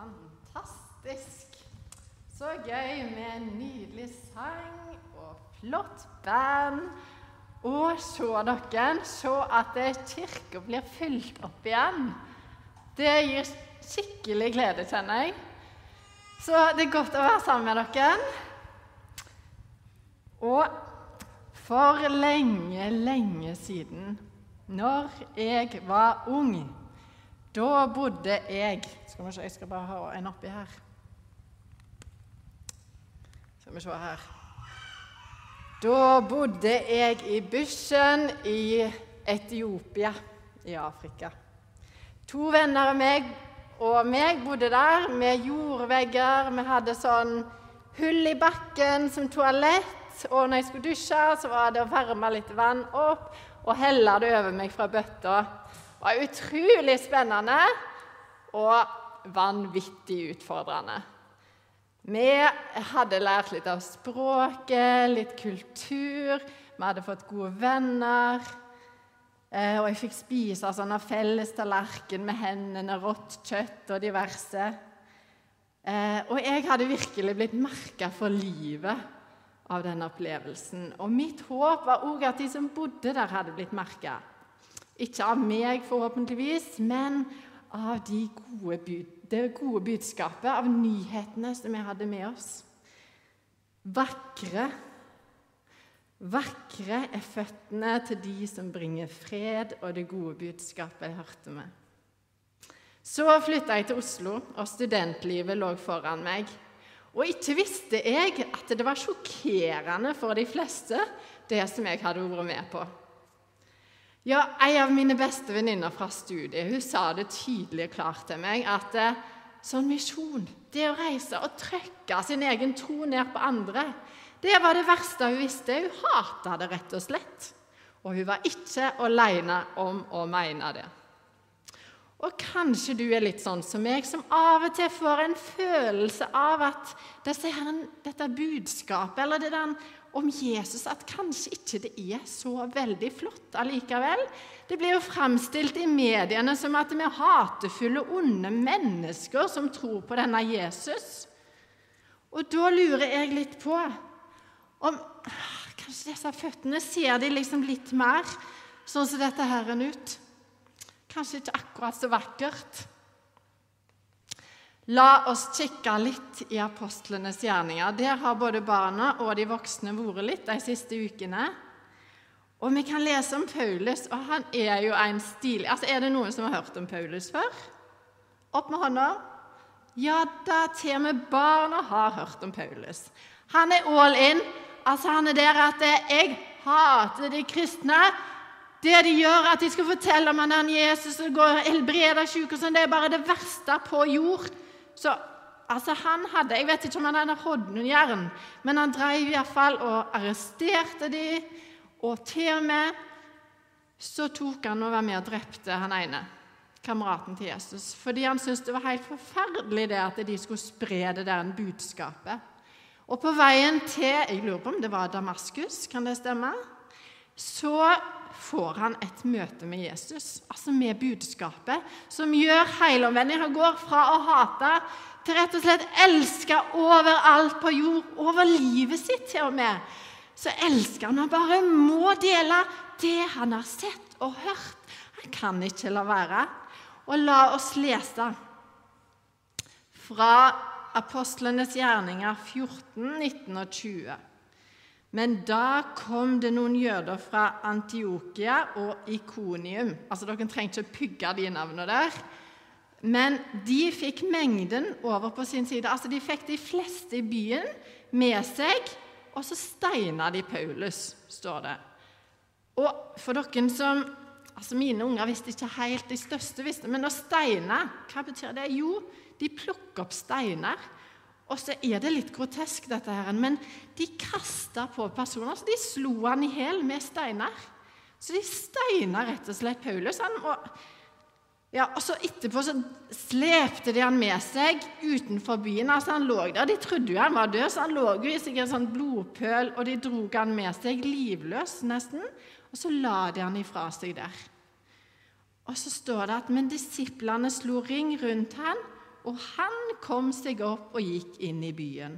Fantastisk. Så gøy med en nydelig sang og flott band. Og se dere, se at kirka blir fylt opp igjen. Det gir skikkelig glede, kjenner jeg. Så det er godt å være sammen med dere. Og for lenge, lenge siden, når jeg var ung, da bodde jeg Skal vi se, jeg skal bare ha en oppi her. Skal vi se her. Da bodde jeg i Bysjen i Etiopia i Afrika. To venner av meg og meg bodde der med jordvegger. Vi hadde sånn hull i bakken som toalett. Og når jeg skulle dusje, så var det å varme litt vann opp og helle det over meg fra bøtta. Det var utrolig spennende og vanvittig utfordrende. Vi hadde lært litt av språket, litt kultur. Vi hadde fått gode venner. Eh, og jeg fikk spise sånn av felles tallerken med hendene, rått kjøtt og diverse. Eh, og jeg hadde virkelig blitt merka for livet av den opplevelsen. Og mitt håp var òg at de som bodde der, hadde blitt merka. Ikke av meg, forhåpentligvis, men av de gode det gode budskapet, av nyhetene som vi hadde med oss. Vakre, vakre er føttene til de som bringer fred og det gode budskapet jeg hørte med. Så flytta jeg til Oslo, og studentlivet lå foran meg. Og ikke visste jeg at det var sjokkerende for de fleste, det som jeg hadde vært med på. Ja, Ei av mine beste venninner fra studiet hun sa det tydelig og klart til meg at eh, sånn misjon, det å reise og trykke sin egen tro ned på andre, det var det verste hun visste. Hun hata det rett og slett. Og hun var ikke alene om å mene det. Og kanskje du er litt sånn som meg, som av og til får en følelse av at dette budskapet eller det der om Jesus at kanskje ikke det er så veldig flott allikevel. Det blir jo framstilt i mediene som at vi er hatefulle, onde mennesker som tror på denne Jesus. Og da lurer jeg litt på om Kanskje disse føttene ser de liksom litt mer sånn som dette her ut? Kanskje ikke akkurat så vakkert. La oss kikke litt i apostlenes gjerninger. Der har både barna og de voksne vært litt de siste ukene. Og vi kan lese om Paulus, og han er jo en stilig Altså, Er det noen som har hørt om Paulus før? Opp med hånda. Ja da, til og med barna har hørt om Paulus. Han er all in. Altså, Han er der at jeg hater de kristne. Det de gjør, at de skal fortelle om han Jesus og går helbreder helbrede syke, sånn, det er bare det verste på jord. Så altså, han hadde Jeg vet ikke om han hadde håndjern, men han drev iallfall og arresterte de, og til og med så tok han og var med og drepte han ene, kameraten til Jesus, fordi han syntes det var helt forferdelig det at de skulle spre det der budskapet. Og på veien til jeg lurer på om det var Damaskus, kan det stemme? Så får han et møte med Jesus, altså med budskapet, som gjør helomvending. Han går fra å hate til rett og slett elske overalt på jord, over livet sitt til og med. Så elsker han Han bare må dele det han har sett og hørt. Han kan ikke la være. Og la oss lese fra Apostlenes gjerninger 14, 19 og 20. Men da kom det noen jøder fra Antiokia og Ikonium. Altså, Dere trenger ikke pugge de navnene der. Men de fikk mengden over på sin side. Altså, De fikk de fleste i byen med seg, og så steina de Paulus, står det. Og for dere som altså Mine unger visste ikke helt, de største visste, men å steine, hva betyr det? Jo, de plukker opp steiner og så er det litt grotesk, dette her, men de kasta på personer. så De slo han i hjel med steiner. Så de steina rett og slett Paulus. Han, og, ja, og så Etterpå så slepte de han med seg utenfor byen. altså Han lå der. De trodde jo han var død, så han lå jo i seg en sånn blodpøl, og de dro han med seg livløs, nesten. Og så la de han ifra seg der. Og så står det at men disiplene slo ring rundt han og han kom seg opp og gikk inn i byen.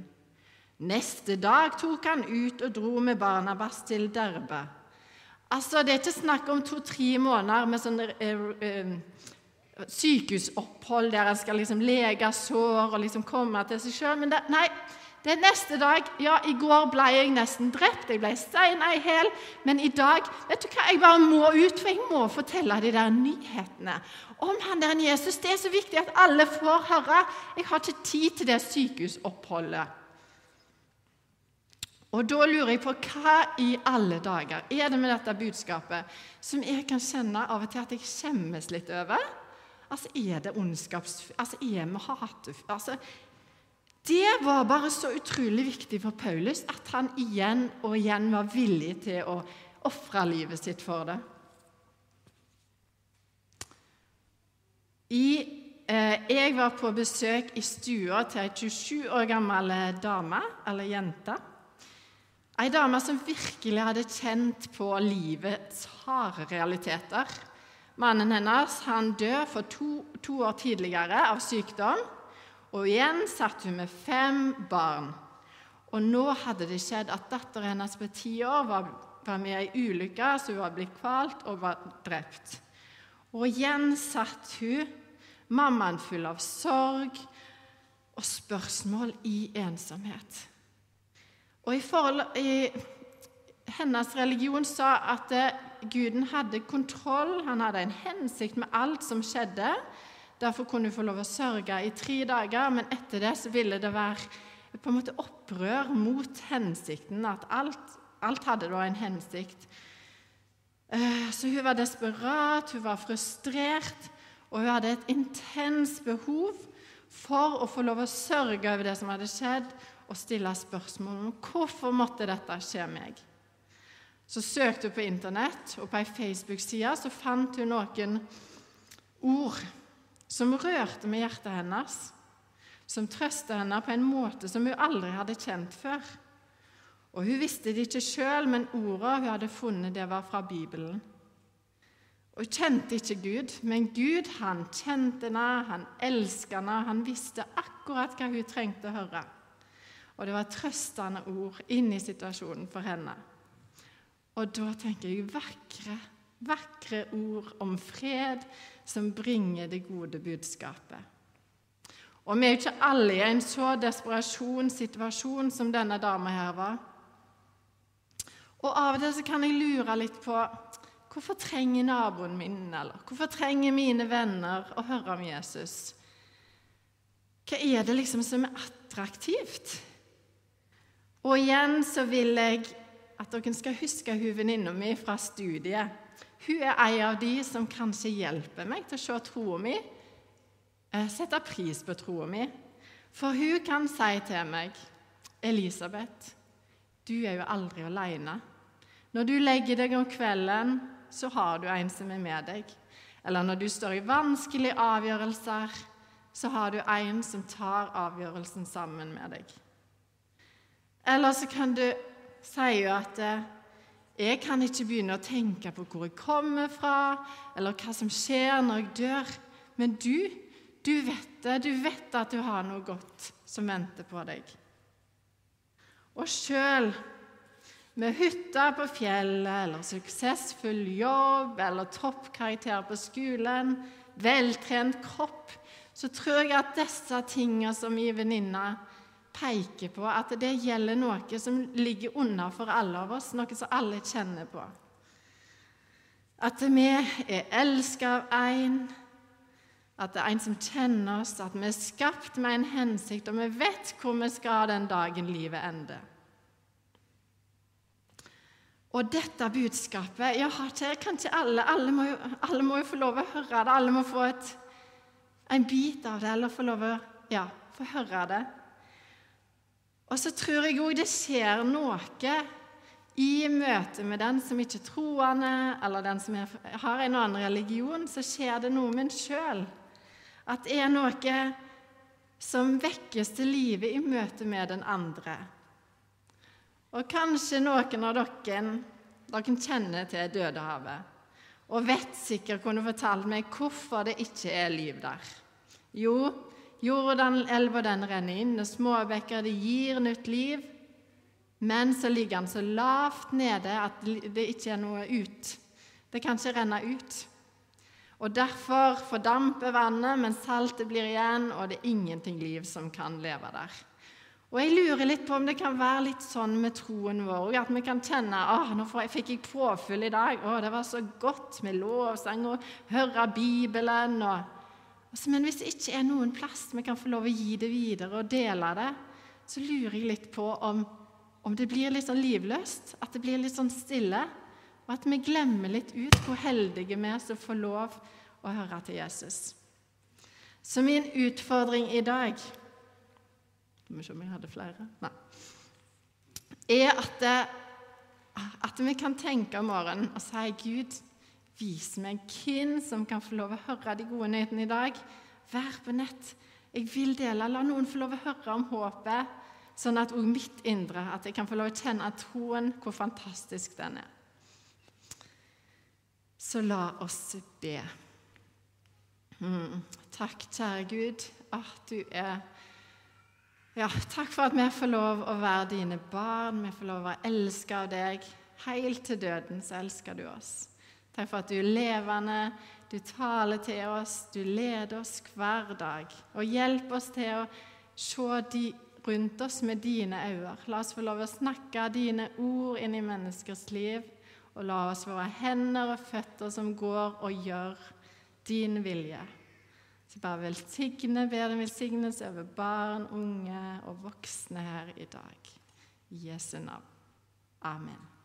Neste dag tok han ut og dro med Barnabas til Derbe. Altså, Det er ikke snakk om to-tre måneder med sånn eh, eh, sykehusopphold der en skal liksom lege sår og liksom komme til seg sjøl. Men det, nei, det er neste dag. Ja, i går ble jeg nesten drept. Jeg ble steina i hæl. Men i dag vet du hva, jeg bare må ut, for jeg må fortelle de der nyhetene om han der Jesus. Det er så viktig at alle får høre. Jeg har ikke tid til det sykehusoppholdet. Og da lurer jeg på hva i alle dager er det med dette budskapet som jeg kan kjenne av og til at jeg skjemmes litt over? Altså, er det ondskaps... Altså, er vi hatefulle? Altså, det var bare så utrolig viktig for Paulus at han igjen og igjen var villig til å ofre livet sitt for det. I, eh, jeg var på besøk i stua til ei 27 år gammel dame, eller jente. Ei dame som virkelig hadde kjent på livets harde realiteter. Mannen hennes han døde for to, to, år tidligere av sykdom. Og igjen satt hun med fem barn. Og nå hadde det skjedd at datteren hennes på ti år var, var med i ei ulykke, så hun var blitt kvalt og var drept. Og igjen satt hun, mammaen full av sorg og spørsmål i ensomhet. Og i, forhold, i hennes religion sa at eh, guden hadde kontroll, han hadde en hensikt med alt som skjedde. Derfor kunne hun få lov å sørge i tre dager, men etter det så ville det være på en måte opprør mot hensikten. At alt, alt hadde da en hensikt. Eh, så hun var desperat, hun var frustrert, og hun hadde et intenst behov for å få lov å sørge over det som hadde skjedd, og stille spørsmål om hvorfor måtte dette skje meg. Så søkte hun på Internett, og på ei Facebook-side fant hun noen ord som rørte med hjertet hennes, som trøsta henne på en måte som hun aldri hadde kjent før. Og Hun visste det ikke sjøl, men orda hun hadde funnet, det var fra Bibelen. Og Hun kjente ikke Gud, men Gud han kjente henne, han elsket henne, han visste akkurat hva hun trengte å høre. Og det var trøstende ord inn i situasjonen for henne. Og da tenker jeg vakre, vakre ord om fred som bringer det gode budskapet. Og vi er jo ikke alle i en så desperasjonssituasjon som denne dama her var. Og av og til så kan jeg lure litt på hvorfor trenger naboen min eller hvorfor trenger mine venner å høre om Jesus? Hva er det liksom som er attraktivt? Og igjen så vil jeg at dere skal huske hun venninna mi fra studiet. Hun er en av de som kanskje hjelper meg til å se troa mi, eh, sette pris på troa mi. For hun kan si til meg, 'Elisabeth, du er jo aldri aleine.' 'Når du legger deg om kvelden, så har du en som er med deg.' 'Eller når du står i vanskelige avgjørelser, så har du en som tar avgjørelsen sammen med deg.' Eller så kan du si at eh, jeg kan ikke begynne å tenke på hvor jeg kommer fra, eller hva som skjer når jeg dør. Men du, du vet det. Du vet at du har noe godt som venter på deg. Og sjøl med hytta på fjellet eller suksessfull jobb eller toppkarakter på skolen, veltrent kropp, så tror jeg at disse tingene som min venninne peker på at det gjelder noe som ligger unna for alle av oss, noe som alle kjenner på. At vi er elsket av en, at det er en som kjenner oss, at vi er skapt med en hensikt, og vi vet hvor vi skal den dagen livet ender. Og dette budskapet ja, kan ikke alle, alle må, alle må jo få lov å høre det. Alle må få et, en bit av det, eller få lov å ja, få høre det. Og så tror jeg òg det skjer noe i møte med den som ikke er troende, eller den som er, har en annen religion, så skjer det noe med en sjøl. At det er noe som vekkes til live i møte med den andre. Og kanskje noen av dere, dere kjenner til Dødehavet og vet sikkert kunne fortalt meg hvorfor det ikke er liv der. Jo, Jordanelva den renner inn, og småbekker det gir nytt liv. Men så ligger den så lavt nede at det ikke er noe ut. Det kan ikke renne ut. Og Derfor fordamper vannet, men saltet blir igjen, og det er ingenting liv som kan leve der. Og Jeg lurer litt på om det kan være litt sånn med troen vår, at vi kan kjenne at nå fikk jeg påfyll i dag. Å, det var så godt med lovsang og høre Bibelen. Og, men hvis det ikke er noen plass vi kan få lov å gi det videre og dele det, så lurer jeg litt på om, om det blir litt sånn livløst, at det blir litt sånn stille. Og at vi glemmer litt ut hvor heldige vi er som får lov å høre til Jesus. Så min utfordring i dag Skal vi se om jeg hadde flere Nei. Er at, det, at vi kan tenke om morgenen og si Gud, vis meg hvem som kan få lov å høre de gode nyhetene i dag. Vær på nett. Jeg vil dele. La noen få lov å høre om håpet, sånn at òg mitt indre at jeg kan få lov å kjenne troen, hvor fantastisk den er. Så la oss be. Mm. Takk, kjære Gud, at du er Ja, takk for at vi får lov å være dine barn. Vi får lov å være elska av deg. Helt til døden så elsker du oss. Takk for at du er levende, du taler til oss, du leder oss hver dag. Og hjelp oss til å se de rundt oss med dine øyne. La oss få lov å snakke dine ord inn i menneskers liv og la oss være hender og føtter som går og gjør din vilje. Så bare velsigne, ber din velsignelse over barn, unge og voksne her i dag. I Jesu navn. Amen.